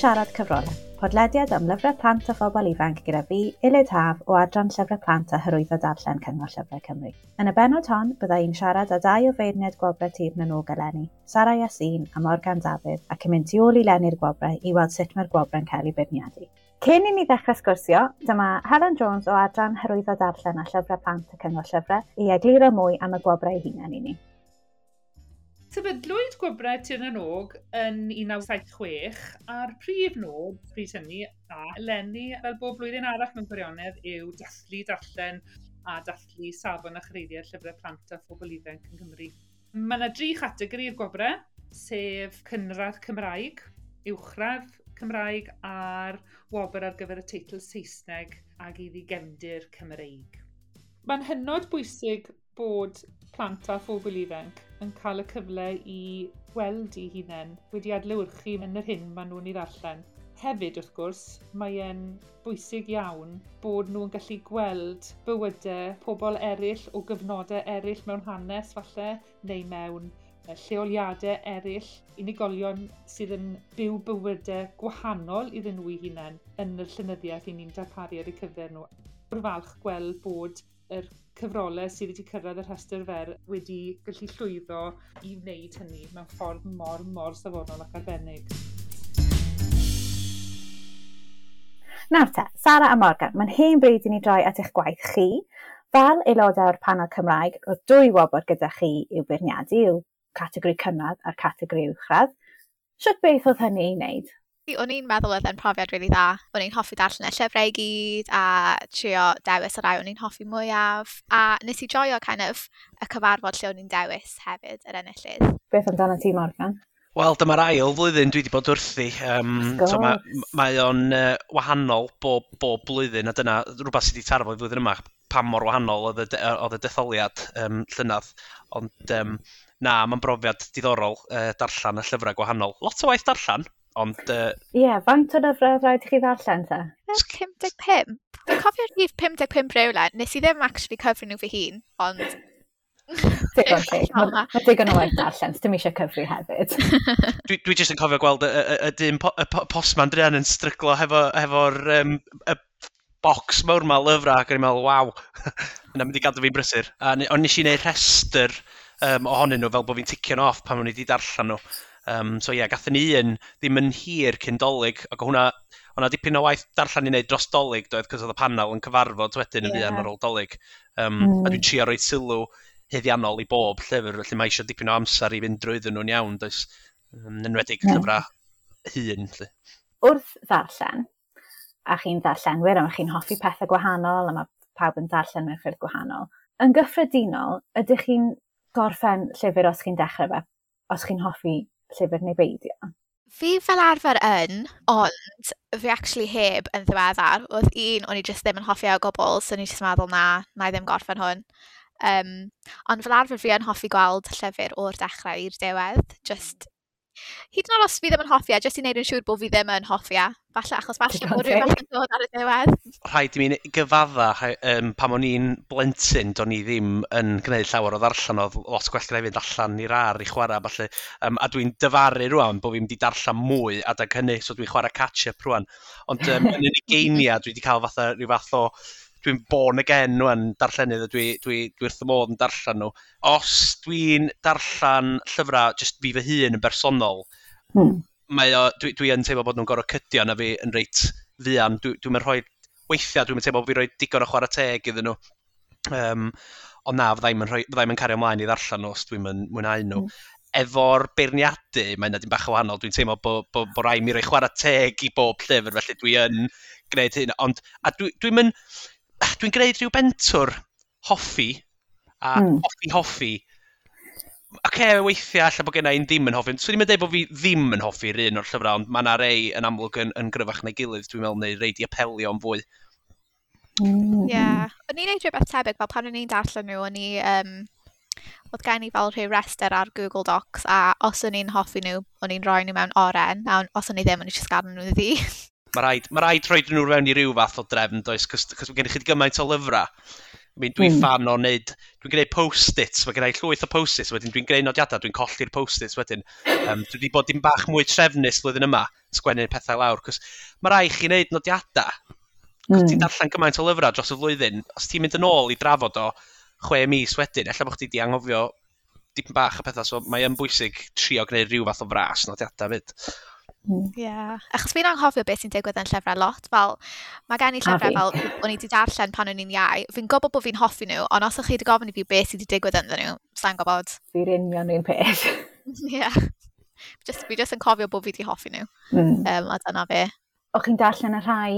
siarad cyfrolau, podlediad am lyfrau plant a phobl ifanc gyda fi, Ilyd Haf o Adran Llyfrau Plant a Hyrwyddo Darllen Cyngor Llyfrau Cymru. Yn y benod hon, bydda i'n siarad â dau o feirniad gwobrau tîm yn o eleni, Sara Iasin a Morgan Dafydd, ac yn mynd tu ôl i lenni'r gwobrau i weld sut mae'r gwobrau'n cael ei beirniadu. Cyn i ni ddechrau sgwrsio, dyma Helen Jones o Adran Hyrwyddo Darllen a Llyfrau Plant y Cyngor Llyfrau i egluro mwy am y gwobrau hunain i ni. Sefydlwyd gwybrau Tir yn Og yn 1976 a'r prif nod pryd hynny a eleni fel bob blwyddyn arall mewn gwirionedd yw dathlu darllen a dathlu safon a chreiddiau llyfrau plant a phobl ifanc yn Cymru. Mae yna dri chategori i'r gwobrau, sef cynradd Cymraeg, uwchradd Cymraeg a'r wobr ar gyfer y teitl Saesneg ag iddi gefndir Cymreig. Mae'n hynod bwysig bod plant a phobl ifanc yn cael y cyfle i weld i hunain wedi adlewyrchu yn yr hyn maen nhw'n ei ddarllen. Hefyd wrth gwrs, mae e'n bwysig iawn bod nhw'n gallu gweld bywydau pobl eraill o gyfnodau eraill mewn hanes falle, neu mewn lleoliadau eraill, unigolion sydd yn byw bywydau gwahanol iddyn nhw i hunain yn y llynyddiaeth i ni'n darparu ar eu cyfer nhw. Rwy'n falch gweld bod yr cyfrolau sydd wedi cyrraedd y rhestr fer wedi gallu llwyddo i wneud hynny mewn ffordd mor, mor safonol ac arbennig. Nawr te, Sara a Morgan, mae'n hen bryd i ni droi at eich gwaith chi. Fel aelodau'r panel Cymraeg, roedd dwy wobr gyda chi i'w beirniadu, yw categori cynradd a'r categori uwchradd. Sut beth oedd hynny i wneud? O'n i'n meddwl oedd e'n profiad rili really dda. O'n i'n hoffi darllen y llyfrau i gyd a trio dewis y rai o'n i'n hoffi mwyaf. A nes i joio kind of y cyfarfod lle o'n i'n dewis hefyd yr enillydd. Beth amdano ti, Morgan? Wel, dyma'r ail flwyddyn dwi wedi bod wrthi. Um, so mae, mae o'n uh, wahanol bob, bob blwyddyn, a dyna rhywbeth sydd wedi tarfod flwyddyn yma, pam mor wahanol oedd y, oedd y detholiad um, llynydd. Ond um, na, mae'n brofiad diddorol uh, darllen y llyfrau gwahanol. Lot o waith darllen, Ond... Ie, uh, yeah, faint o lyfrau rhaid i chi ddarllen ta? 55. Dwi'n cofio rhif 55 rhywle, Nes i ddim actually cyfri nhw fy hun, ond... Digon chi. Mae digon o waith darllen, dim eisiau cyfri hefyd. dwi, dwi jyst yn cofio gweld y, y, y, dyn po, y postman drian yn stryglo hefo'r hefo um, y bocs mawr ma lyfrau ac yn i'n meddwl, waw, yna mynd i gadw fi'n brysur. A ond nes i wneud rhestr um, ohonyn nhw fel bod fi'n ticio'n off pan o'n i wedi darllen nhw. Um, so ie, yeah, gathen ni un ddim yn hir cyn dolyg, ac hwnna, hwnna dipyn o waith darllen i wneud dros dolyg, doedd, cos oedd y panel yn cyfarfod wedyn yn yeah. fuan ar ôl dolyg. Um, mm. A dwi'n trio roi sylw heddiannol i bob llyfr, felly mae eisiau dipyn o amser i fynd drwyddyn nhw'n iawn, does, um, enwedig yeah. llyfrau hun. Lly. Wrth ddarllen, a chi'n ddarllenwyr, a chi'n hoffi pethau gwahanol, a mae pawb yn darllen mewn ffyrdd gwahanol. Yn gyffredinol, ydych chi'n gorffen llyfr os chi'n dechrau fe, os chi'n hoffi llyfr neu beidio. Fi fel arfer yn, ond fi actually heb yn ddiweddar. Oedd un o'n i just ddim yn hoffi o gobl, so o'n i jyst meddwl na, na i ddim gorffen hwn. Um, ond fel arfer fi yn hoffi gweld llyfr o'r dechrau i'r diwedd, just Hyd yn oed os fi ddim yn hoffi a jyst i wneud yn siŵr bod fi ddim yn hoffi a Falle achos falle bod rhywun falle yn dod ar y diwedd. Rhaid i mi gyfadda, um, pam o'n i'n blentyn, do'n i ddim yn gwneud llawer o ddarllen oedd lot gwell gyda fynd allan i'r ar i chwarae, falle. Um, a dwi'n dyfaru rwan bod fi'n mynd i darllen mwy adag hynny, so dwi'n chwarae catch-up rwan. Ond um, yn y geiniau, dwi wedi cael fatha rhyw fath o dwi'n born again nhw'n darllenydd a dwi, dwi, dwi wrth y modd yn darllen nhw. Os dwi'n darllen llyfrau jyst fi fy hun yn bersonol, hmm. mae o, dwi, dwi yn teimlo bod nhw'n gorau cydio na fi yn reit fuan. Dwi'n dwi, dwi rhoi, weithiau dwi'n teimlo bod fi rhoi digon o chwarae teg iddyn nhw. Um, ond na, fyddai'n fydda, yn cario ymlaen i ddarllen nhw os dwi'n mwynhau nhw. Mm. Efo'r beirniadu, mae'n nad bach o wahanol. Dwi'n teimlo bod bo, bo, bo rai mi roi chwarae teg i bob llyfr, felly dwi yn gwneud hyn. Ond, a dwi'n dwi, dwi dwi'n gwneud rhyw bentwr hoffi a mm. hoffi hoffi. Ac okay, e, weithiau allan bod gennau un ddim yn hoffi. Swn i'n dweud bod fi ddim yn hoffi'r un o'r llyfrau, ond mae yna rei yn amlwg yn, yn gryfach neu gilydd, dwi'n meddwl, neu rei di apelio am fwy. Hmm. Ie, yeah. o'n i'n neud rhywbeth tebyg, fel pan o'n i'n darllen nhw, o'n i, um, oedd gen i fel rhyw rester ar Google Docs, a os o'n i'n hoffi nhw, o'n i'n rhoi nhw mewn oren, a os o'n i ddim, o'n i'n siarad nhw ddi. Mae rhaid, ma rhaid rhoi nhw fewn i ryw fath o drefn, does? Cos mae gennych chi gymaint o lyfrau. I mean, dwi'n mm. fan o wneud, dwi'n gwneud post-its, mae gennau llwyth o post-its, wedyn dwi'n gwneud nodiadau, dwi'n colli'r post-its wedyn. Um, dwi wedi bod dim bach mwy trefnus flwyddyn yma, sgwennu'r pethau lawr, cos mae rai chi wneud nodiadau, cos mm. ti'n hmm. darllen gymaint o lyfrau dros y flwyddyn, os ti'n mynd yn ôl i drafod o chwe mis wedyn, efallai bod chi wedi anghofio dipyn bach o pethau, so mae yn bwysig trio gwneud rhyw fath o fras nodiadau fyd. Hmm. Ie, yeah. achos fi'n anghofio beth sy'n digwydd yn llyfrau lot, fel mae gen i llyfrau fel o'n i wedi darllen pan o'n i'n iau, fi'n gwybod bod fi'n hoffi nhw, ond os o'ch chi wedi gofyn i fi beth sydd wedi digwydd ynddyn nhw, sa'n gwybod. Fi'r union un peth. Ie. yeah. Just, fi jyst yn cofio bod fi wedi hoffi nhw, mm. um, a dyna fe. O'ch chi'n darllen y rhai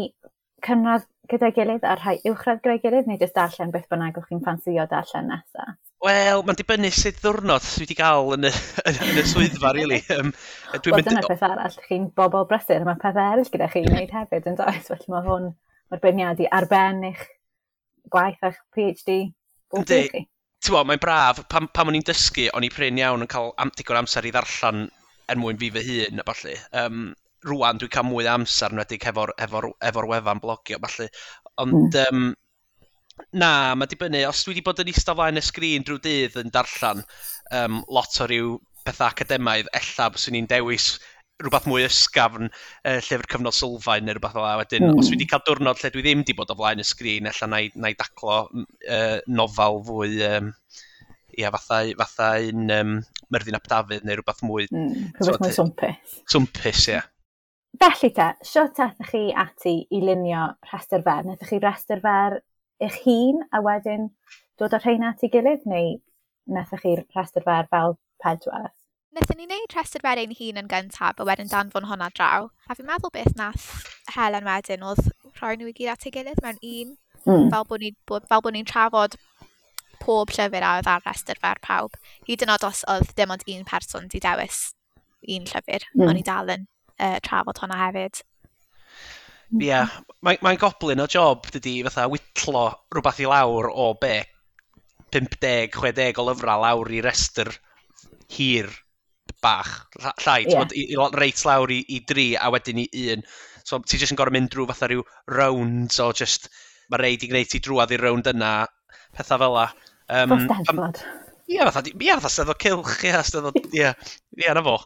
cynradd gyda'i gilydd a rhai uwchradd gyda'i gilydd, neu jyst darllen beth bynnag o'ch chi'n ffansio darllen nesaf? Wel, mae'n dibynnu sut ddwrnod dwi wedi cael yn y, yn, yn y swyddfa, really. Um, e, Wel, mynd... dyna'r peth arall, chi'n bobl brysur, mae pethau eraill gyda chi'n gwneud hefyd yn does, felly mae hwn, mae'r beirniadu ar ben eich gwaith a'ch PhD, bob chi. Ti'n mae'n braf, pam, pam o'n i'n dysgu, o'n i prin iawn yn cael am, digon amser i ddarllen er mwyn fi fy hun, a falle. Um, rwan, dwi'n cael mwy o amser, yn nwedig efo'r efo, efo wefan blogio, falle. Ond, mm. um, Na, mae dibynnu. Os dwi wedi bod yn eistedd flaen y sgrin drwy dydd yn darllen um, lot o ryw bethau academaidd, ella byswn i'n dewis rhywbeth mwy ysgafn, uh, llyfr cyfnod sylfaen neu rhywbeth fel la. wedyn, mm. os dwi wedi cael diwrnod lle dwi ddim wedi bod o flaen y sgrin, ella na, na i daclo uh, nofal fwy, um, ia, fatha, fatha un um, Myrddin Ap Dafydd neu rhywbeth mwy... Mm, rhywbeth so, mwy swmpus. Swmpus, ia. Yeah. Felly te, siwt atych chi ati i lunio rhestr fer? Nethych chi rhestr fer eich hun a wedyn dod o'r rhain at ei gilydd neu nethach chi'r rhestr fer fel pedwar? Nethon ni wneud rhestr fer ein hun yn gyntaf a wedyn danfon hwnna draw. A fi'n meddwl beth nath Helen wedyn oedd rhoi nhw i gyd at ei gilydd mewn un. Mm. Fel bod ni'n bod, fel bod ni trafod pob llyfr a oedd ar rhestr fer pawb. Hyd yn oed os oedd dim ond un person di dewis un llyfr, mm. o'n i hmm. dal yn uh, trafod hwnna hefyd. Ia, mm-hmm. mae'n mae goblin o job dydy fatha whitlo rhywbeth i lawr o be? 50-60 o lyfrau lawr i restr hir bach, llai, yeah. i, i reit lawr i, i dri a wedyn i un. So ti jyst yn gorau mynd drwy fatha rhyw rounds o just, mae reid i gwneud ti drwad i'r rownd yna, pethau fel la. Um, Fostadfod. Ie, fatha, ie, fatha steddod cilch, ie, steddod, ie, ie, na fo.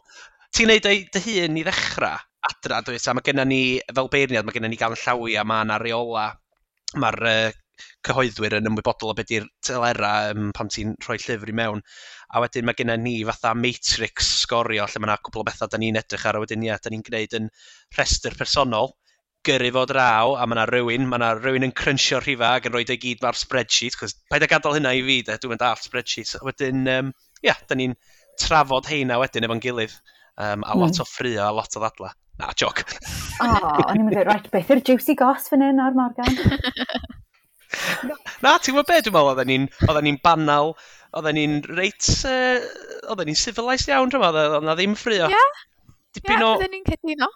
Ti'n neud dy, dy hun i ddechrau, adra, dwi, a mae gennym ni, fel beirniad, mae gennym ni gan llawi a mae yna reola, mae'r uh, cyhoeddwyr yn ymwybodol o beth i'r telera um, pan ti'n rhoi llyfr i mewn. A wedyn mae gennym ni fatha matrix sgorio lle mae yna cwbl o bethau da ni'n edrych ar a wedyn ie, da ni'n gwneud yn rhestr personol gyrru fod raw a mae yna rhywun, mae yna rhywun yn crunchio rhifa ac yn rhoi ei gyd mae'r spreadsheet, cos paid a gadael hynna i fi, de, dwi'n mynd all spreadsheet. A wedyn, um, ia, da ni'n trafod heina wedyn efo'n gilydd. Um, a hmm. lot mm. o ffrio, a lot o ddadla. Na, joc. O, oh, o'n i'n meddwl, right, beth yw'r juicy gos fan hyn o'r Morgan? Na, ti'n gwybod be, dwi'n meddwl, oedden ni'n ni, ni banal, oedden ni'n reit, uh, oedden ni'n civilised iawn, dwi'n meddwl, oedden na ddim ffrio. Ie, yeah. dipyn yeah, o... Oedden ni'n cytuno.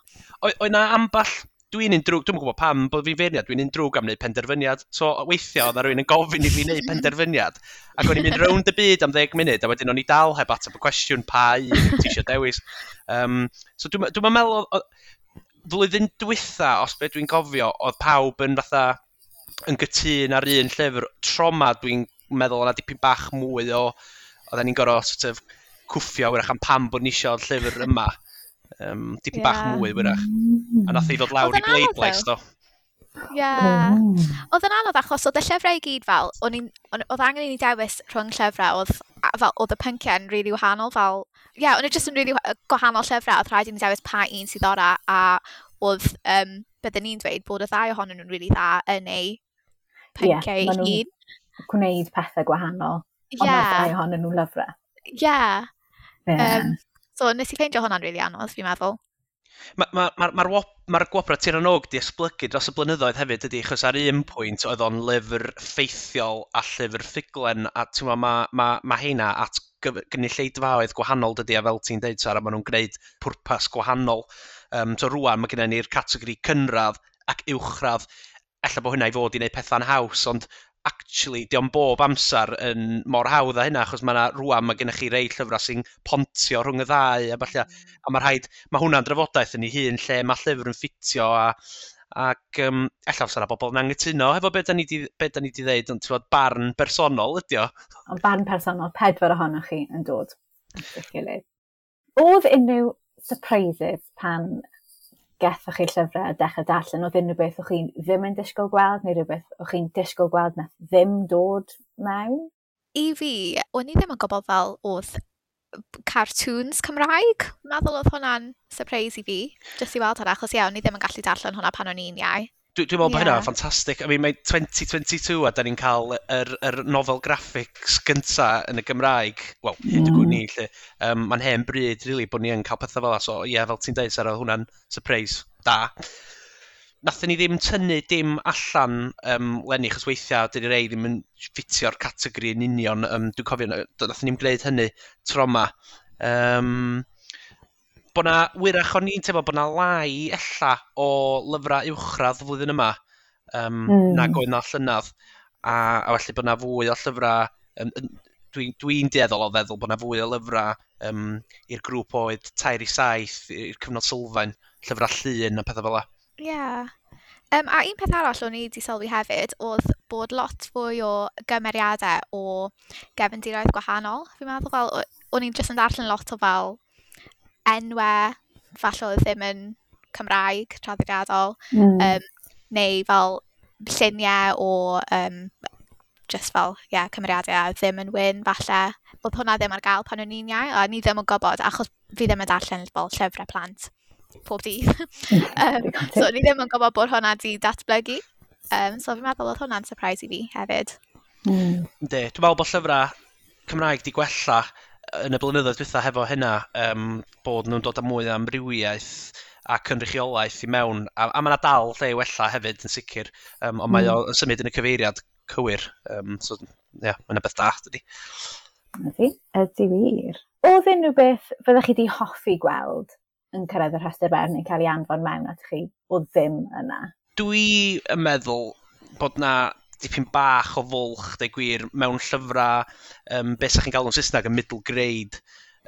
Oedd na amball dwi'n un drwg, dwi'n gwybod pam bod fi'n feirniad, dwi'n un drwg am wneud penderfyniad. So weithio, oedd rhywun yn gofyn i fi wneud penderfyniad. Ac o'n i'n mynd rownd y byd am 10 munud, a wedyn o'n i dal heb ateb y cwestiwn pa un ti eisiau dewis. Um, so dwi'n dwi meddwl, flwyddyn diwetha, os beth dwi'n cofio, oedd pawb yn fatha yn gytun ar un llyfr. Troma dwi'n meddwl yna dipyn bach mwy o, oedden ni'n gorfod sort of, cwffio wrach am pam bod ni eisiau'r llyfr yma. Um, dipyn yeah. bach mwy wyrach. A nath i ddod lawr i Bleidlais, do. Ie. Yeah. Oedd yn anodd achos oedd y llyfrau i gyd fel, oedd angen i ni dewis rhwng llyfrau, oedd fel oedd y pynciau yn rili really wahanol, fel, ie, yeah, o'n i just yn rili really gwahanol llyfrau, oedd rhaid i ni dewis pa un sydd ora, a oedd, um, byddwn ni'n dweud bod y ddau ohonyn nhw'n rili really dda yn ei pynciau yeah, un. gwneud pethau gwahanol, ond yeah. mae'r ddau ohonyn nhw'n lyfrau. Ie. Yeah. yeah. So nes i ffeindio hwnna'n rili really anodd, fi'n meddwl. Mae'r ma, ma, ma, ma, ma Gwobra Tiranoog di esblygu dros y blynyddoedd hefyd ydy, achos ar un pwynt oedd o'n lyfr ffeithiol a llyfr ffuglen, a ti'n ma, ma, ma heina at gynulleidfaoedd gwahanol dydy, a fel ti'n deud, Sara, maen nhw'n gwneud pwrpas gwahanol. Um, so rwan mae gennym ni'r categori cynradd ac uwchradd, ella bod hynna i fod i wneud pethau'n haws, ond actually, diom bob amser yn mor hawdd a hynna, achos mae yna rwan mae gennych chi rei llyfrau sy'n pontio rhwng y ddau a falle, a mae rhaid, mae hwnna'n drafodaeth yn ei hun lle mae llyfr yn ffitio a, ac um, ella os yna bobl yn anghytuno, hefo beth da ni di, beth da ni di ddeud, ond ti'n barn bersonol ydi o. Ond barn personol, pedwar ohonoch chi yn dod. Oedd unrhyw surprises pan gethoch chi'r llyfrau a dechrau darllen, oedd unrhyw beth o'ch chi'n ddim yn disgwyl gweld neu rhywbeth o'ch chi'n disgwyl gweld na ddim dod mewn? I fi, o'n i ddim yn gwybod fel oedd cartoons Cymraeg. Meddwl oedd hwnna'n surprise i fi, jyst i weld hwnna, achos iawn, ni ddim yn gallu darllen hwnna pan o'n i'n iau. Dwi'n dwi meddwl bod yeah. hynna'n ffantastig. I mean, mae 2022 a da ni'n cael yr, yr nofel graphics gynta yn y Gymraeg. Wel, hyd y gwni, mm. lle. Um, Mae'n hen bryd, really, bod ni yn cael pethau fel la. So, ie, yeah, fel ti'n deud, Sarah, hwnna'n surprise. Da. Nathon ni ddim tynnu dim allan um, lenni, chos weithiau, dyn ni rei ddim yn ffitio'r categori yn union. Um, dwi'n cofio, nathon ni'n gwneud hynny tro yma. Um, bod na, wyrach o'n i'n teimlo bod na lai ella o lyfrau uwchradd flwyddyn yma um, mm. na oedd na llynydd. A, a felly bod na fwy o llyfrau, um, dwi'n dwi, dwi deddol o feddwl bod na fwy o lyfrau um, i'r grŵp oed tair i saith, i'r cyfnod sylfaen, llyfrau llun a pethau fel la. Ie. Yeah. Um, a un peth arall o'n i wedi sylwi hefyd oedd bod lot fwy o gymeriadau o gefndiroedd gwahanol. Fi'n meddwl fel, o'n i'n jyst yn darllen lot o fel enwau falle oedd e ddim yn Cymraeg traddodiadol mm. um, neu fel lluniau o um, just fel, ie, yeah, cymeriadau a ddim yn wyn, falle. Oedd hwnna ddim ar gael pan o'n i'n iau, a ni ddim yn gwybod, achos fi ddim yn darllen fel llyfrau plant pob dydd. um, so, ni ddim yn gwybod bod hwnna di datblygu. Um, so, fi'n meddwl oedd hwnna'n surprise i fi hefyd. Mm. De, dwi'n meddwl bod llyfrau Cymraeg di gwella yn y blynyddoedd dwytha hefo hynna, um, bod nhw'n dod â mwy o amrywiaeth a cynrychiolaeth i mewn, a, a mae yna dal lle wella hefyd yn sicr, um, ond mae mm. o'n symud yn y cyfeiriad cywir, um, so ia, yeah, mae'n yna beth da, dydy. Ydy, ydy wir. Oedd unrhyw beth fyddech chi wedi hoffi gweld yn cyrraedd y rhestr mewn yn cael ei anfon mewn at chi o ddim yna? Dwi yn meddwl bod na dipyn bach o fwlch, deu gwir, mewn llyfrau, um, beth sa'ch chi'n galw'n Saesneg, y middle grade,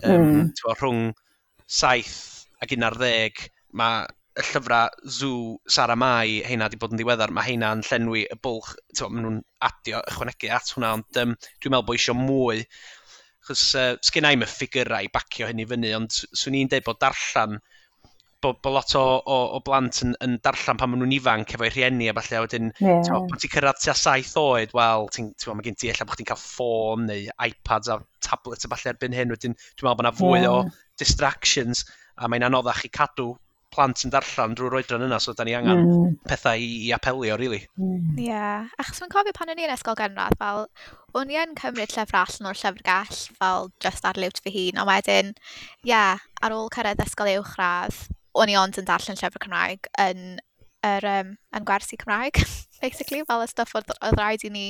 um, mm. Tywa, rhwng 7 ac 11, mae y llyfrau Zoo, Sara Mai, heina wedi bod yn ddiweddar, mae heina yn llenwi y bwlch, maen nhw'n adio, ychwanegu at hwnna, ond um, dwi'n meddwl bod eisiau mwy, chos uh, sgen i'm y ffigurau i bacio hynny fyny, ond swn i'n dweud bod darllen bod bo lot o, o, o blant yn, yn darllen pan maen nhw'n ifanc efo'i rhieni a falle, wedyn, yeah. pan ti'n cyrraedd tua saith oed, wel, ti'n ti mae gen ti efallai bod chdi'n cael ffôn neu iPads a tablets a falle erbyn hyn, wedyn dwi'n meddwl bod yna fwy yeah. o distractions a mae'n anoddach i cadw plant yn darllen drwy'r oedran yna, so da ni angen mm. pethau i, i apelio, really. Mm. Ie, mm. yeah. achos mae'n cofio pan o'n i'n ysgol gynradd, fel, o'n i yn cymryd llyfr allan o'r llyfrgell, fel, just ar liwt fy hun, ond wedyn, ie, yeah, ar ôl cyrraedd ysgol uwchradd, o'n i ond yn darllen llyfr Cymraeg yn, er, um, yn gwersi Cymraeg, basically, fel y stuff oedd, oedd rhaid i ni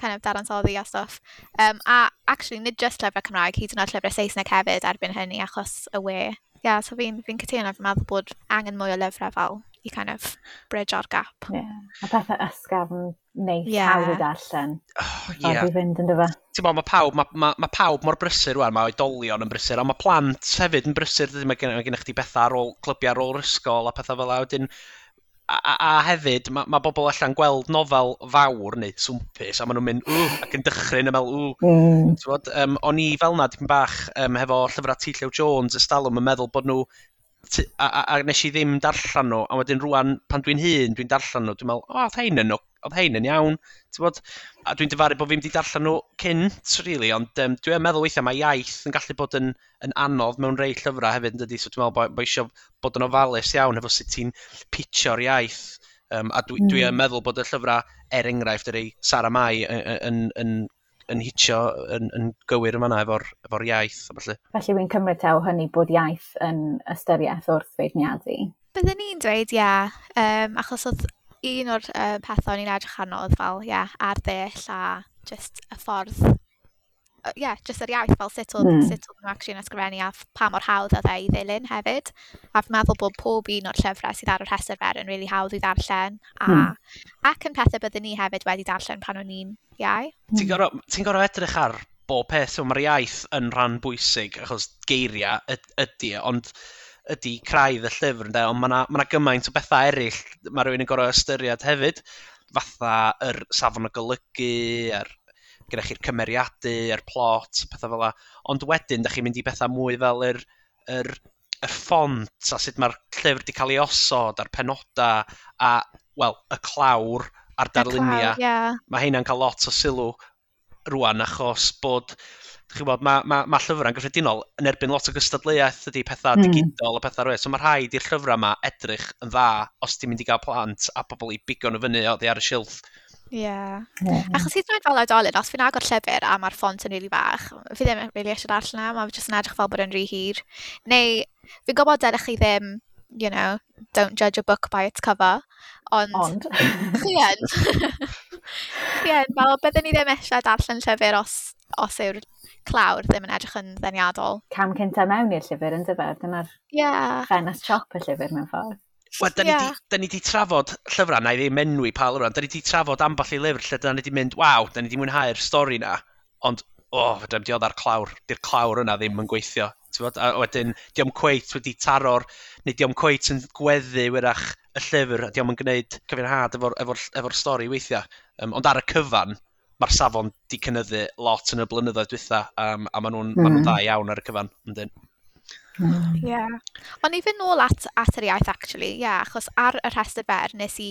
kind of daransoddi a stuff. Um, a actually, nid just llyfr Cymraeg, hyd yn oed llyfr Saesneg hefyd erbyn hynny, achos y we. Yeah, so fi'n fi cytuno, fi'n meddwl bod angen mwy o lyfrau fel i kind of bridge o'r gap. Yeah. a pethau ysgafn neis yeah. hawdd i darllen. Oh, yeah. Oedd i fynd yn dyfa. Ti'n bod, mae pawb, mae ma, ma pawb mor brysur rwan, mae oedolion yn brysur, ond mae plant hefyd yn brysur, dydyn, mae gennych gen chi bethau ar ôl clybiau ar ôl ysgol a pethau fel yna, wedyn, a, a, a hefyd, mae ma bobl allan gweld nofel fawr neu swmpus, a maen nhw'n mynd, ww, ac yn dychryn a meddwl, ww. Mm. Um, o'n i fel na, dim bach, um, hefo llyfrau T. Llew Jones, ystalwm, yn meddwl bod nhw a, a, a nes i ddim darllen nhw, a wedyn rwan, pan dwi'n hun, dwi'n darllen nhw, dwi'n meddwl, o, oh, hyn yn oedd hein yn iawn, Bod, A dwi'n dyfaru bod fi'n di darllen nhw cynt, really, ond um, dwi'n meddwl weithiau mae iaith yn gallu bod yn, yn anodd mewn rei llyfrau hefyd, yn dydi? So dwi'n meddwl bod, bod eisiau bod yn ofalus iawn efo sut ti'n pitio'r iaith. Um, a dwi, mm. dwi meddwl bod y llyfrau, er enghraifft, yr ei Sara Mai yn, yn, yn, yn hitio yn, yn gywir yma efo'r efo iaith. Felly, felly wy'n cymryd tew hynny bod iaith yn ystyriaeth wrth feirniadu. Byddwn ni'n dweud ia, um, achos oedd un o'r uh, pethau o'n i'n edrych arno oedd fel, ie, yeah, ar ddill a just y ffordd, ie, uh, yeah, just yr iaith, fel sut oedd mm. sut oedd nhw actually yn ysgrifennu a pa mor hawdd oedd e i ddilyn hefyd. A fi'n meddwl bod pob un o'r llyfrau sydd ar y rhestr fer yn really hawdd i ddarllen. A, mm. Ac yn pethau byddwn ni hefyd wedi darllen pan o'n i'n iau. Hmm. Ti'n gorfod ti edrych ar bob peth, so mae'r iaith yn rhan bwysig, achos geiriau ydy, e, ond ydy craidd y llyfr, ynde? ond mae yna ma gymaint o bethau eraill mae rhywun yn gorau ystyried hefyd, fatha yr safon o golygu, a'r gyda chi'r cymeriadu, a'r plot, pethau fel la. Ond wedyn, da chi'n mynd i bethau mwy fel yr, yr, yr ffont, a sut mae'r llyfr wedi cael ei osod, a'r penodau, a, wel, y clawr a'r darluniau. Yeah. Mae heina'n cael lot o sylw rwan achos bod chi'n bod, mae ma, ma llyfrau'n gyffredinol yn erbyn lot o gystadleuaeth ydy pethau mm. digidol a pethau rwy. So mae rhaid i'r llyfrau yma edrych yn dda os ti'n mynd i gael plant a pobl i bigo nhw fyny o ddi ar y silff. Ie. Yeah. yeah. Achos hyd yn oed fel oedolyn, os fi'n agor llyfr a mae'r ffont yn rili bach, fi ddim yn rili eisiau darllen yna, mae'n jyst yn edrych fel bod yn rhy hir. Neu, fi'n gwybod dylech chi ddim, you know, don't judge a book by its cover, ond... Ond? chi yn. chi yn, fel byddwn ni ddim eisiau darllen llyfr os, os yw'r clawr ddim yn edrych yn ddeniadol. Cam cynta mewn i'r llyfr yn dyfa, dyna'r yeah. ffenas chop y llyfr mewn ffordd. Wel, da ni, yeah. di, ni di trafod llyfrau na i ddim enwi pa rwan. Da ni di trafod amball i lyfr lle da ni di mynd, waw, da ni di mwynhau'r stori na. Ond, o, oh, fydda ni di oedda'r clawr. Di'r clawr yna ddim yn gweithio. Bod, a wedyn, diom cweit wedi taro'r, neu diom cweit yn gweddu wyrach y llyfr, a diom yn gwneud cyfiawnhad efo'r efo, efo, efo stori weithiau. Um, ond ar y cyfan, mae'r safon di cynyddu lot yn y blynyddoedd dwytha, um, a maen nhw'n mm. ma nhw dda iawn ar y cyfan. Yndyn. Mm. Yeah. Ond i fynd nôl at, at yr iaith, actually, yeah, achos ar y rhestr fer, nes i,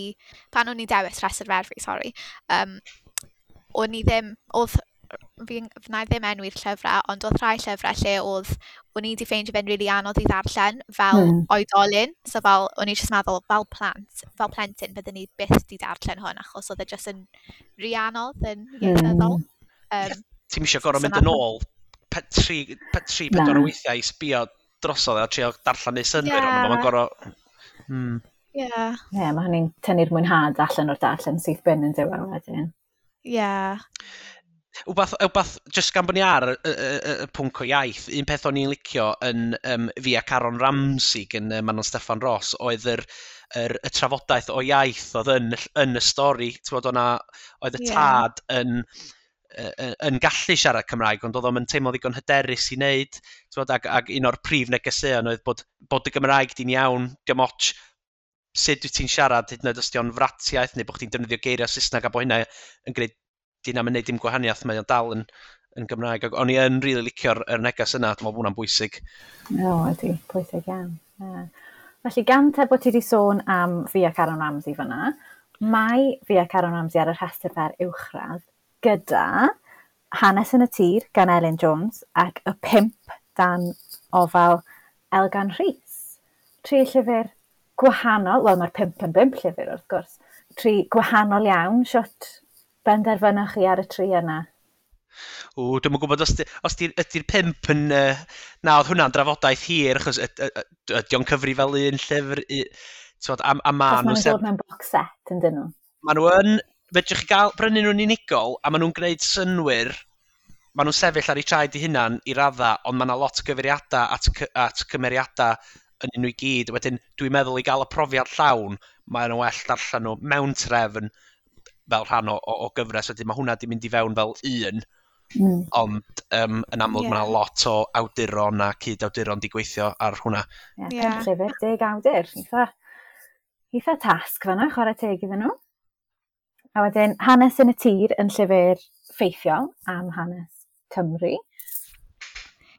pan o'n i dewis rhestr fer fi, sorry, um, o'n i ddim, oedd fi, fyna i ddim enwi'r llyfrau, ond oedd rhai llyfrau lle oedd o'n i wedi ffeindio fe'n rili really anodd i ddarllen fel mm. oedolyn. So fel, o'n i jyst meddwl, fel plant, fel plentyn, byddwn ni byth wedi darllen hwn, achos oedd e jyst yn rhi anodd yn ieithyddol. Mm. Um, Ti'n eisiau gorau so mynd yn ôl tri, tri pedwar o weithiau i sbio drosodd a trio darllen neu synwyr, yeah. ond mae'n gorau... Mm. Ie. Yeah. Yeah, mae hynny'n tynnu'r mwynhad allan o'r darllen sydd byn yn diwedd wedyn. Ie. Yeah wbath, wbath, just gan bod ni ar y, y, y, y pwnc o iaith, un peth o'n i'n licio yn um, fi a Caron Ramsey gan uh, Manon Steffan Ross, oedd yr, yr, y trafodaeth o iaith oedd yn, yn y stori. Oedd y tad yeah. yn, yn, yn gallu siarad Cymraeg, ond oedd o'n teimlo ddigon hyderus i wneud. Bod, ag, ag un o'r prif negeseuon oedd bod, bod y Gymraeg di'n iawn, dim otsh sut wyt ti'n siarad, hyd yn oed os di fratiaeth, neu bod chdi'n defnyddio geiriau Saesneg a bod hynna yn gwneud 'di am yn neud dim gwahaniaeth, mae o dal yn, yn Gymraeg. O'n i yn rili really licio'r er neges yna, dwi'n meddwl bod hwnna'n bwysig. No, ydy, bwysig iawn. Yeah. Felly, gan te bod ti wedi sôn am fi a Caron Ramsey fyna, mae fi a Caron Ramsey ar y rhestr fer uwchradd gyda Hanes yn y tir gan Elin Jones ac Y Pimp dan ofal Elgan Rhys. Tri llyfr gwahanol, wel mae'r pimp yn bimp llyfr wrth gwrs, tri gwahanol iawn, siwt benderfynwch chi ar y tri yna? Ww, dwi'n gwybod os, di, os di, ydy'r pimp yn... Uh, na, oedd hwnna'n drafodaeth hir, achos ydy o'n cyfri fel un llyfr... I, Tywod, a, a ma nhw... Os maen nhw'n box set yn dyn nhw. Maen nhw yn... Fedrwch chi gael brynu nhw'n unigol, a maen nhw'n gwneud synwyr. Maen nhw'n sefyll ar eu traed i hunan i radda, ond maen nhw lot o gyfeiriadau at, at cymeriadau yn unw i gyd. Wedyn, dwi'n meddwl i gael y profiad llawn, maen nhw'n well darllen nhw mewn trefn fel rhan o, o, o gyfres, wedyn mae hwnna wedi mynd i fewn fel un, mm. ond um, yn amlwg yeah. mae yna lot o awduron a cyd-awduron di gweithio ar hwnna. Ie, yeah, yeah. deg awdur, eitha, eitha tasg fanna, chwarae teg iddyn nhw. A wedyn, hanes yn y tir yn llyfr ffeithiol am hanes Cymru.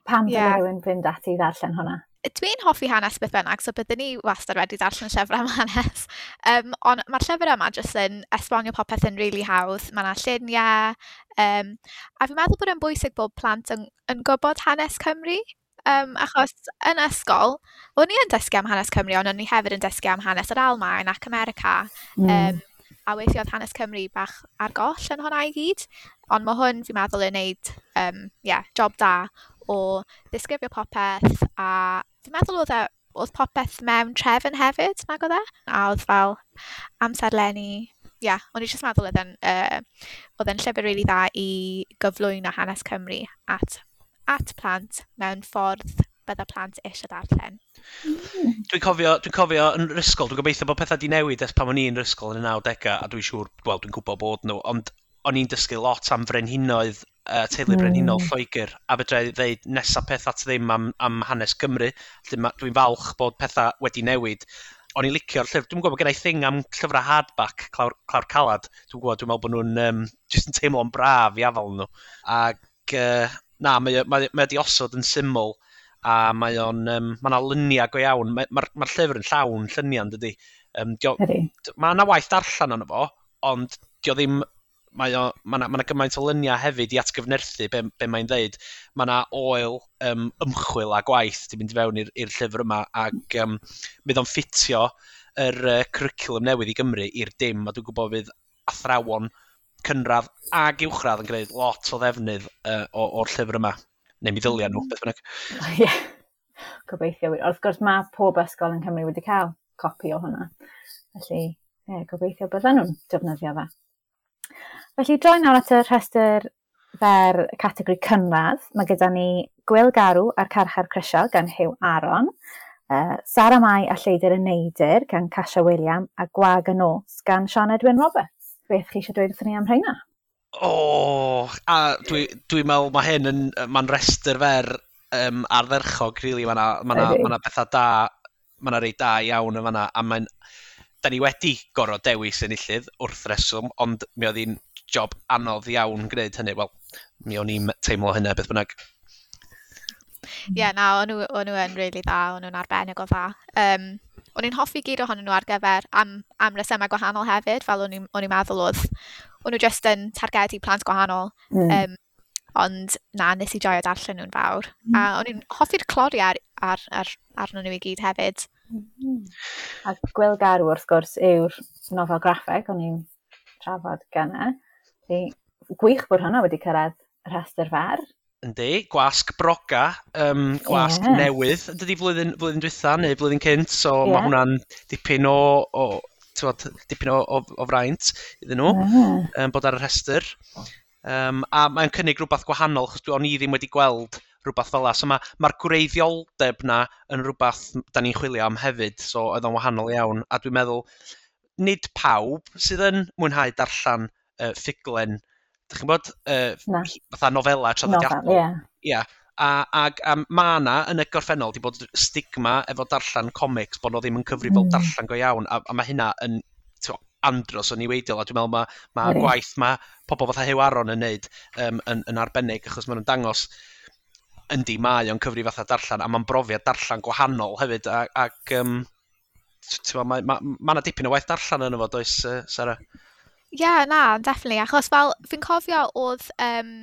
Pam yeah. dylai rhywun fynd ati i ddarllen hwnna? Dwi'n hoffi hanes beth bynnag, so byddwn ni wastad wedi darllen llyfr am hanes. Um, ond mae'r llyfr yma jyst yn esbonio popeth yn rili really hawdd. Mae yna lluniau. Um, a fi'n meddwl bod yn bwysig bod plant yn, yn gwybod hanes Cymru. Um, achos yn ysgol, o'n i yn dysgu am hanes Cymru, ond o'n i hefyd yn dysgu am hanes yr Almain ac America. Mm. Um, a weithio oedd hanes Cymru bach ar goll yn hwnna i gyd. Ond mae hwn, fi'n meddwl, yn gwneud um, yeah, job da o ddisgrifio popeth a dwi'n meddwl oedd e oedd popeth mewn trefn hefyd, nag oedd e? A oedd fel amserlenni, ia, yeah, o'n i jyst meddwl oedd e'n uh, oedd e'n llyfr rili really dda i gyflwyno hanes Cymru at, at plant mewn ffordd bydda plant eisiau darllen. Mm. Dwi'n cofio, dwi'n cofio yn yr ysgol, dwi'n gobeithio bod pethau di newid ers pan o'n i'n yr ysgol yn y 90au, a dwi'n siŵr, wel, dwi'n gwybod bod nhw, ond o'n i'n dysgu lot am frenhinoedd uh, teulu brenhinol mm. Lloegr a fedra i ddeud nesaf peth at ddim am, am hanes Cymru. Dwi'n falch bod pethau wedi newid. O'n i'n licio'r llyfr. Dwi'n gwybod bod gennau thing am llyfrau hardback, clawr, clawr calad. Dwi'n gwybod, dwi'n meddwl bod nhw'n um, jyst yn teimlo'n braf i afal nhw. Ac uh, na, mae, mae, mae wedi osod yn syml a mae o'n, um, mae yna lyniau go iawn. Mae'r mae, mae llyfr yn llawn lluniau, dydy. Um, dio, mae yna waith darllen ond dio ddim mae o, mae na, mae na gymaint o lyniau hefyd i atgyfnerthu be, be mae'n dweud. Mae na oel um, ymchwil a gwaith di mynd i fewn i'r llyfr yma ac um, bydd o'n ffitio yr uh, cwricwlwm newydd i Gymru i'r dim a dwi'n gwybod fydd athrawon cynradd ag uwchradd yn gwneud lot o ddefnydd uh, o'r llyfr yma. Neu mi ddyliau nhw, beth bynnag. Ie, yeah. gobeithio. Wrth gwrs mae pob ysgol yn Cymru wedi cael copi o hwnna. Felly, ie, gobeithio bydden nhw'n defnyddio fe. Felly, droi nawr at y rhestr fer categori cynradd, mae gyda ni Gwyl Garw a'r Carchar Crisial gan Hew Aron, uh, Sara Mai a Lleidyr y Neidr gan Casia William a Gwag y Nos gan Sian Edwin Roberts. Beth chi eisiau dweud wrthyn ni am rheina? O, oh, a dwi'n dwi meddwl mae hyn yn, mae'n restr fer um, ardderchog, rili, really. mae yna ma, ma, bethau da, mae yna rei da iawn yn fanna, a mae'n, da ni wedi gorfod dewis enillydd wrth reswm, ond mi oedd hi'n job anodd iawn gwneud hynny. Wel, mi o'n i'n teimlo hynny beth bynnag. Ie, yeah, na, o'n nhw, nhw yn really dda, o'n nhw'n arbennig o dda. Um, o'n i'n hoffi gyd ohonyn nhw ar gyfer am, am resymau gwahanol hefyd, fel o'n i'n meddwl oedd. O'n nhw jyst yn targedu plant gwahanol. Mm. Um, ond na, nes i joio darllen nhw'n fawr. Mm. A hmm. o'n i'n hoffi'r clori ar, ar, ar, arno nhw i gyd hefyd. Mm. A Gwyl Garw wrth gwrs yw'r nofel graffeg o'n i'n trafod gyna. Felly gwych bod hwnna wedi cyrraedd rhestr fer. Yndi, gwasg broga, um, gwasg yeah. newydd, dydy flwyddyn, flwyddyn dwytha neu flwyddyn cynt, so yeah. mae hwnna'n dipyn o, o tywod, dipyn o, o, o fraint iddyn nhw, mm. um, bod ar y rhestr. Um, a mae'n cynnig rhywbeth gwahanol, chos o'n i ddim wedi gweld rhywbeth fel 'na. So ma' gwreiddioldeb 'na yn rhywbeth 'da ni'n chwilio am hefyd, so oedd o'n wahanol iawn. A dwi'n meddwl, nid pawb sydd yn mwynhau darllen uh, ffuglen, ydych chi'n bod, uh, fatha nofela traddodiadol. Nofel, yeah. yeah. A, ag a mae yna yn y gorffennol wedi bod stigma efo darllen comics bod nhw ddim yn cyfrifol mm. darllen go iawn a, a mae hynna yn tw, andros o niweidiol a dwi'n meddwl mae ma, yeah. gwaith mae pobl fatha Hew Aron yn neud um, yn, yn arbennig achos maen nhw'n dangos yndi, mae o'n cyfri fatha darllen, a mae'n brofiad darllen gwahanol hefyd, ac, ac um, mae ma, ma, ma dipyn o waith darllen yn y fo, does, uh, Sarah? Ie, yeah, na, definitely, achos fel, fi'n cofio oedd, um,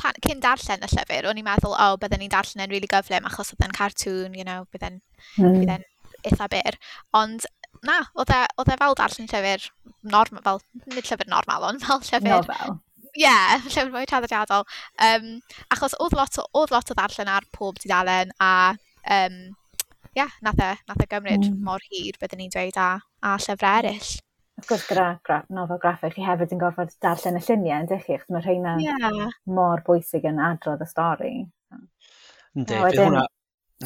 pan, cyn darllen y llyfr, o'n i'n meddwl, o, oh, bydden ni'n darllen yn really gyflym achos oedd e'n cartoon, you know, bydden, mm. bydden eitha byr. Ond na, oedd e, e fel darllen llyfr normal, fel, nid llyfr normal, ond fel llyfr... Nofel. Ie, yeah, llyfr mwy traddodiadol. Um, achos oedd lot, o, oedd lot o ddarllen ar pob dudalen a um, yeah, nath e, nath e gymryd mm. mor hir byddwn ni'n dweud a, a llyfrau eraill. Wrth gwrs, gyda gra nofel graffau, chi hefyd yn gorfod darllen y lluniau, ydych chi? Chos mae rheina yeah. mor bwysig yn adrodd y stori. Ynddi, bydd hwnna,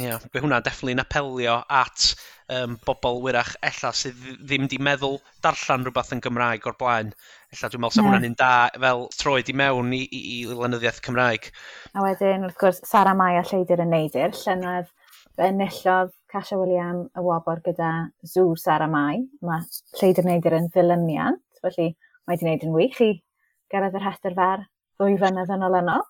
yeah, fe hwnna definitely'n apelio at um, bobl wyrach ella sydd ddim di meddwl darllen rhywbeth yn Gymraeg o'r blaen. Ella dwi'n meddwl yeah. hwnna'n un da fel troi di mewn i, i, i lenyddiaeth Cymraeg. A wedyn, wrth gwrs, Sara Mai a Lleidir yn neidir, llynydd enillodd Casha William y wobr gyda zw Sara Mai. Mae Lleidir Neidir yn ddilyniant, felly mae wedi gwneud yn wych i gyrraedd yr hester fer ddwy flynedd yn olynol.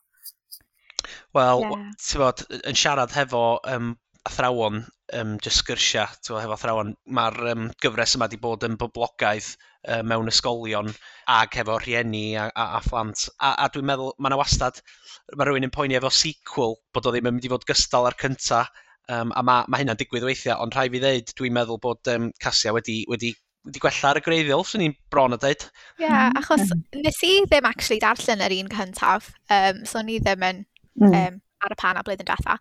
Wel, yeah. ti'n bod, yn siarad hefo um, athrawon, um, just sgyrsia, hefo athrawon, mae'r um, gyfres yma wedi bod yn boblogaidd uh, mewn ysgolion ag hefo rhieni a, a, a phlant. A, a dwi'n meddwl, mae yna wastad, mae rhywun yn poeni efo sequel, bod o ddim yn mynd i fod gystal ar cynta, um, a mae ma hynna'n digwydd weithiau, ond rhaid fi ddeud, dwi'n meddwl bod um, Casia wedi, wedi wedi gwella ar y greiddiol, swn i'n bron o dweud. Ie, yeah, achos mm. nes i ddim actually darllen yr un cyntaf, um, so ni ddim yn um, ar y pan a blwyddyn diwetha.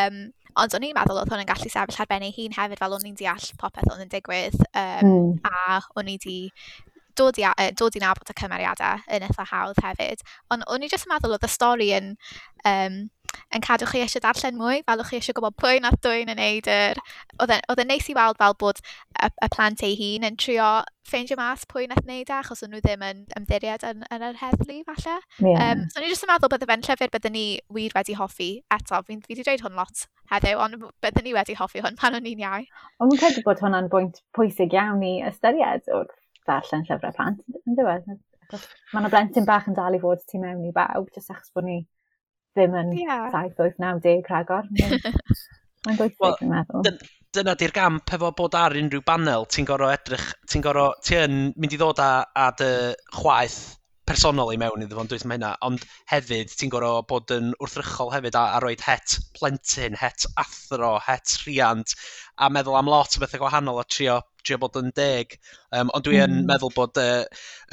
Um, ond o'n i'n meddwl oedd hwn yn gallu sefyll ar ben ei hun hefyd fel o'n i'n deall popeth oedd yn digwydd um, mm. a o'n i wedi dod i, uh, dod i nabod y cymeriadau yn eitha hawdd hefyd. Ond o'n i jyst yn meddwl oedd y stori yn um, yn cadw chi eisiau darllen mwy, fel o'ch chi eisiau gwybod pwy nath dwy'n yn neud yr... Oedd yn neis i weld fel bod y, y plant ei hun yn trio ffeindio mas pwy nath wneud e, achos nhw ddim yn ymddiried yn, yn yr heddlu, falle. Yeah. Um, so, ni jyst yn meddwl bydde fe'n llyfr byddwn ni wir wedi hoffi eto. Fi'n fi wedi dweud hwn lot heddiw, ond byddwn ni wedi hoffi hwn pan o'n i'n iau. Ond fi'n credu bod hwnna'n bwynt pwysig iawn i ystyried o'r darllen llyfrau plant, yn dweud. Mae yna blentyn bach yn dal i fod tu mewn i bawb, jyst achos bod ni ddim yn yeah. saith, wyth, naw, deg rhagor. Mae'n gweithio, well, dwi'n meddwl. Dyna di'r gamp efo bod ar unrhyw banel, ti'n gorfod edrych, ti'n gorfod, ti'n mynd i ddod â dy chwaith personol i mewn iddo fo'n dweud mae hynna, ond hefyd ti'n gorfod bod yn wrthrychol hefyd a, a roed het plentyn, het athro, het rhiant, a meddwl am lot o bethau gwahanol a trio, trio bod yn deg. Um, ond dwi yn mm. meddwl bod uh,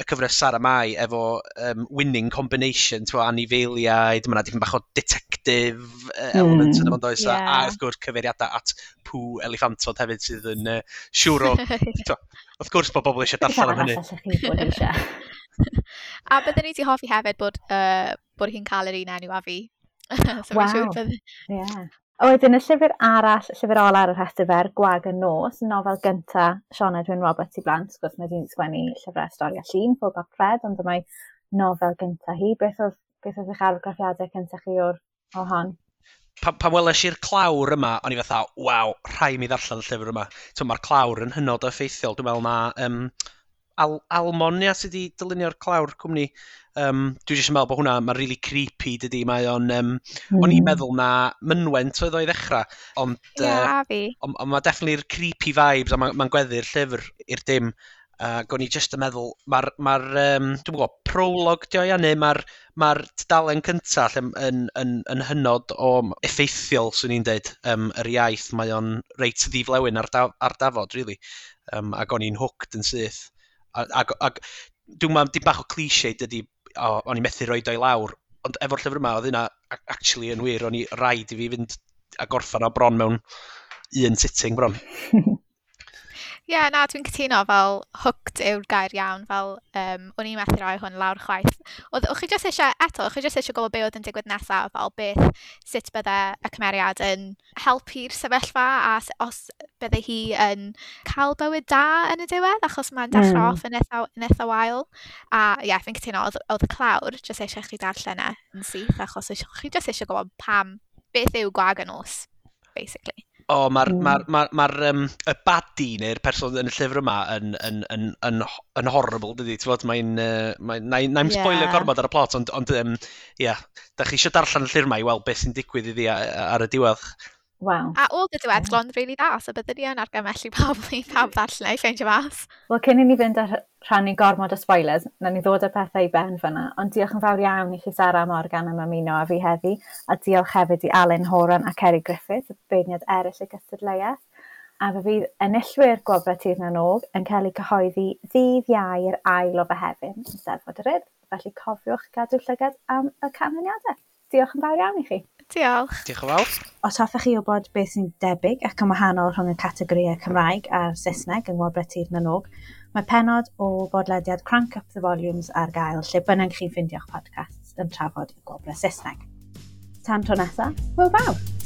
y cyfres Sara Mai efo um, winning combination, ti'n anifeiliaid, mae'n yna dipyn bach o detective uh, element mm. yn ymwneud oes, yeah. a, a wrth gwrs cyfeiriadau at pŵ eliffantod hefyd sydd yn uh, siŵr o... wrth gwrs bod bobl eisiau darllen am hynny. a byddwn ni ti hoffi hefyd bod, uh, bod hi'n cael yr un enw a fi. so wow. Siŵr yeah. A wedyn y llyfr arall, y llyfr ola ar y rhestr fer, Gwag y Nos, nofel gynta, Sean Edwin Roberts i blant. Gwrs mae di'n sgwennu llyfrau stori a llun, ffwrdd ac fred, ond mae nofel gynta hi. Beth oedd, beth oedd eich arwgraffiadau cyntaf chi o'r o hon? pan, pan weles i'r clawr yma, o'n i fatha, waw, rhai mi ddarllen y llyfr yma. Mae'r clawr yn hynod o effeithiol. Dwi'n meddwl na um, Al Almonia sydd wedi dylunio'r clawr cwmni. Um, dwi jyst yn meddwl bod hwnna, mae'n really creepy dydy, mae o'n, um, mm. o'n i'n mm. meddwl na mynwent oedd o'i ddechrau, ond, yeah, uh, ond, ond mae definitely'r creepy vibes, a mae'n ma gweddu'r llyfr i'r dim, a uh, o'n i jyst yn meddwl, mae'r, ma um, dwi'n gwybod, prolog di o'i anu, mae'r ma dalen cyntaf yn, yn, yn, yn hynod o effeithiol, swn i'n dweud, um, yr iaith, mae o'n reit ddiflewyn ar, da, ar dafod, really, um, ac o'n i'n hooked yn syth. Ac, ac dwi'n meddwl, dim bach o cliché dydy, o, o'n i'n methu roed o'i lawr, ond efo'r llyfr yma, oedd hynna actually yn wir, o'n i rhaid i fi fynd a gorffan o bron mewn un sitting bron. Ie, yeah, na, dwi'n cytuno fel hooked yw'r gair iawn, fel um, o'n i'n methu rhoi hwn lawr chwaith. Oedd, o'ch chi jyst eisiau, eto, o'ch chi jyst eisiau gwybod be oedd yn digwydd nesaf, fel beth, sut bydde y cymeriad yn helpu'r sefyllfa, a os bydde hi yn cael bywyd da yn y diwedd, achos mae'n dechrau mm. off yn eitha, yn eitha wael. A ie, yeah, fi'n cytuno, oedd y clawr jyst eisiau chi darllen e yn syth, achos o'ch chi jyst eisiau gwybod pam, beth yw gwag yn os, basically. O, mae'r mm. ma ma, ma, ma um, y badi neu'r person yn y llyfr yma yn, yn, yn, yn, yn horrible, dydy. Ti'n mae'n... Uh, mae, na i'm spoilio yeah. gormod ar y plot, ond, ond um, yeah, da chi eisiau darllen y llyfr yma i weld beth sy'n digwydd iddi ar y diwedd. Wow. A oedd y diwedd glond rili really da, so byddwn ni yn argymell i pawb i pawb ddarllen ei ffeindio mas. Wel, cyn i ni fynd ar rhannu gormod o spoilers, na ni ddod â pethau i ben fyna, ond diolch yn fawr iawn i chi Sara Morgan am ymuno a fi heddi, a diolch hefyd i Alan Horan a Kerry Griffith, beirniad eraill y gystadleuaeth, a fe fydd enillwyr gwobrau tir na nog yn cael ei cyhoeddi ddydd iau'r ail o fe hefyd yn Steddfod yr Yd, felly cofiwch gadw llygad am y canlyniadau. Diolch yn fawr iawn i chi. Diolch. Diolch yn fawr. Os hoffech chi wybod beth sy'n debyg ac yn wahanol rhwng y categorïau Cymraeg a'r Saesneg yng Ngwobrau Tir Nanog, Mae penod o bodlediad Crank Up the Volumes ar gael lle bynnag chi'n ffindio'ch podcast yn trafod y gwobrau Saesneg. Tan tro nesaf, hwyl fawr!